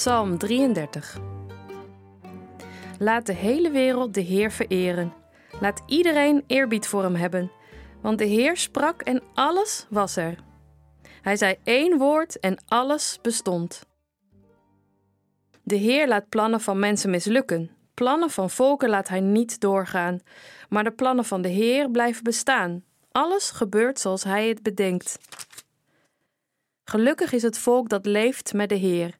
Psalm 33. Laat de hele wereld de Heer vereren. Laat iedereen eerbied voor hem hebben. Want de Heer sprak en alles was er. Hij zei één woord en alles bestond. De Heer laat plannen van mensen mislukken. Plannen van volken laat hij niet doorgaan. Maar de plannen van de Heer blijven bestaan. Alles gebeurt zoals hij het bedenkt. Gelukkig is het volk dat leeft met de Heer.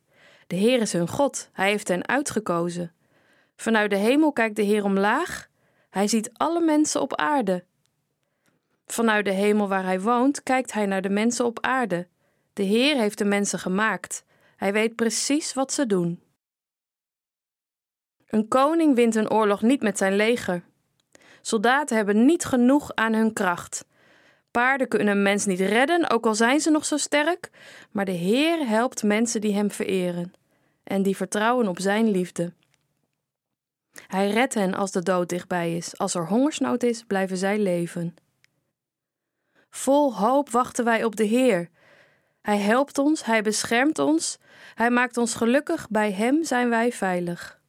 De Heer is hun God, hij heeft hen uitgekozen. Vanuit de hemel kijkt de Heer omlaag, hij ziet alle mensen op aarde. Vanuit de hemel waar hij woont, kijkt hij naar de mensen op aarde. De Heer heeft de mensen gemaakt. Hij weet precies wat ze doen. Een koning wint een oorlog niet met zijn leger. Soldaten hebben niet genoeg aan hun kracht. Paarden kunnen een mens niet redden, ook al zijn ze nog zo sterk, maar de Heer helpt mensen die Hem vereren en die vertrouwen op Zijn liefde. Hij redt hen als de dood dichtbij is. Als er hongersnood is, blijven zij leven. Vol hoop wachten wij op de Heer. Hij helpt ons, Hij beschermt ons, Hij maakt ons gelukkig, bij Hem zijn wij veilig.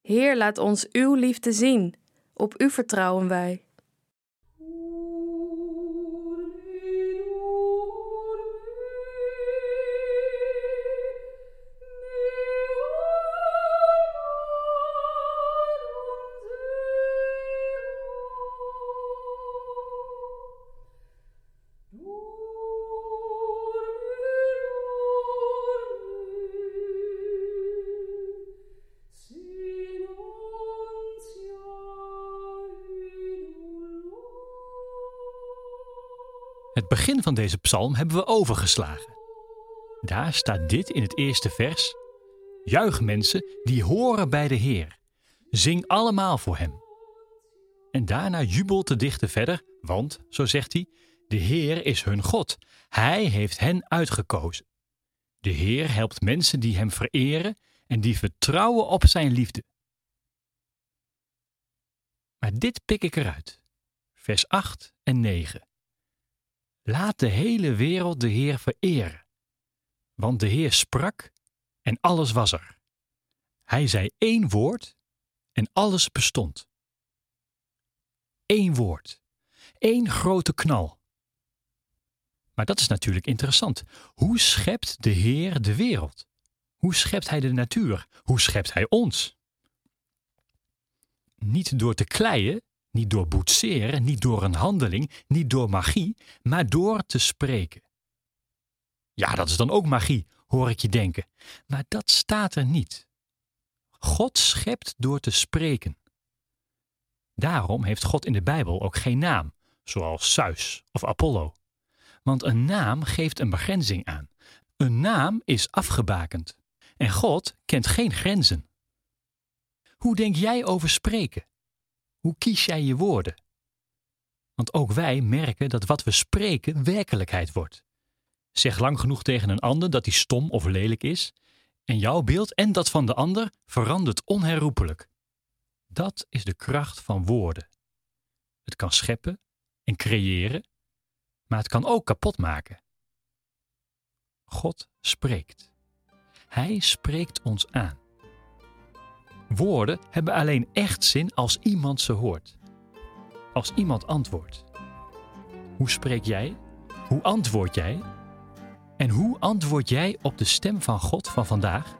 Heer, laat ons Uw liefde zien, op U vertrouwen wij. Het begin van deze psalm hebben we overgeslagen. Daar staat dit in het eerste vers: Juich mensen die horen bij de Heer. Zing allemaal voor hem. En daarna jubelt de dichter verder, want, zo zegt hij, de Heer is hun God. Hij heeft hen uitgekozen. De Heer helpt mensen die hem vereren en die vertrouwen op zijn liefde. Maar dit pik ik eruit. Vers 8 en 9. Laat de hele wereld de Heer vereren. Want de Heer sprak en alles was er. Hij zei één woord en alles bestond. Eén woord, één grote knal. Maar dat is natuurlijk interessant. Hoe schept de Heer de wereld? Hoe schept Hij de natuur? Hoe schept Hij ons? Niet door te kleien, niet door boetseren, niet door een handeling, niet door magie, maar door te spreken. Ja, dat is dan ook magie, hoor ik je denken. Maar dat staat er niet. God schept door te spreken. Daarom heeft God in de Bijbel ook geen naam, zoals Zeus of Apollo. Want een naam geeft een begrenzing aan. Een naam is afgebakend. En God kent geen grenzen. Hoe denk jij over spreken? Hoe kies jij je woorden? Want ook wij merken dat wat we spreken werkelijkheid wordt. Zeg lang genoeg tegen een ander dat hij stom of lelijk is, en jouw beeld en dat van de ander verandert onherroepelijk. Dat is de kracht van woorden. Het kan scheppen en creëren, maar het kan ook kapot maken. God spreekt. Hij spreekt ons aan. Woorden hebben alleen echt zin als iemand ze hoort. Als iemand antwoordt. Hoe spreek jij? Hoe antwoord jij? En hoe antwoord jij op de stem van God van vandaag?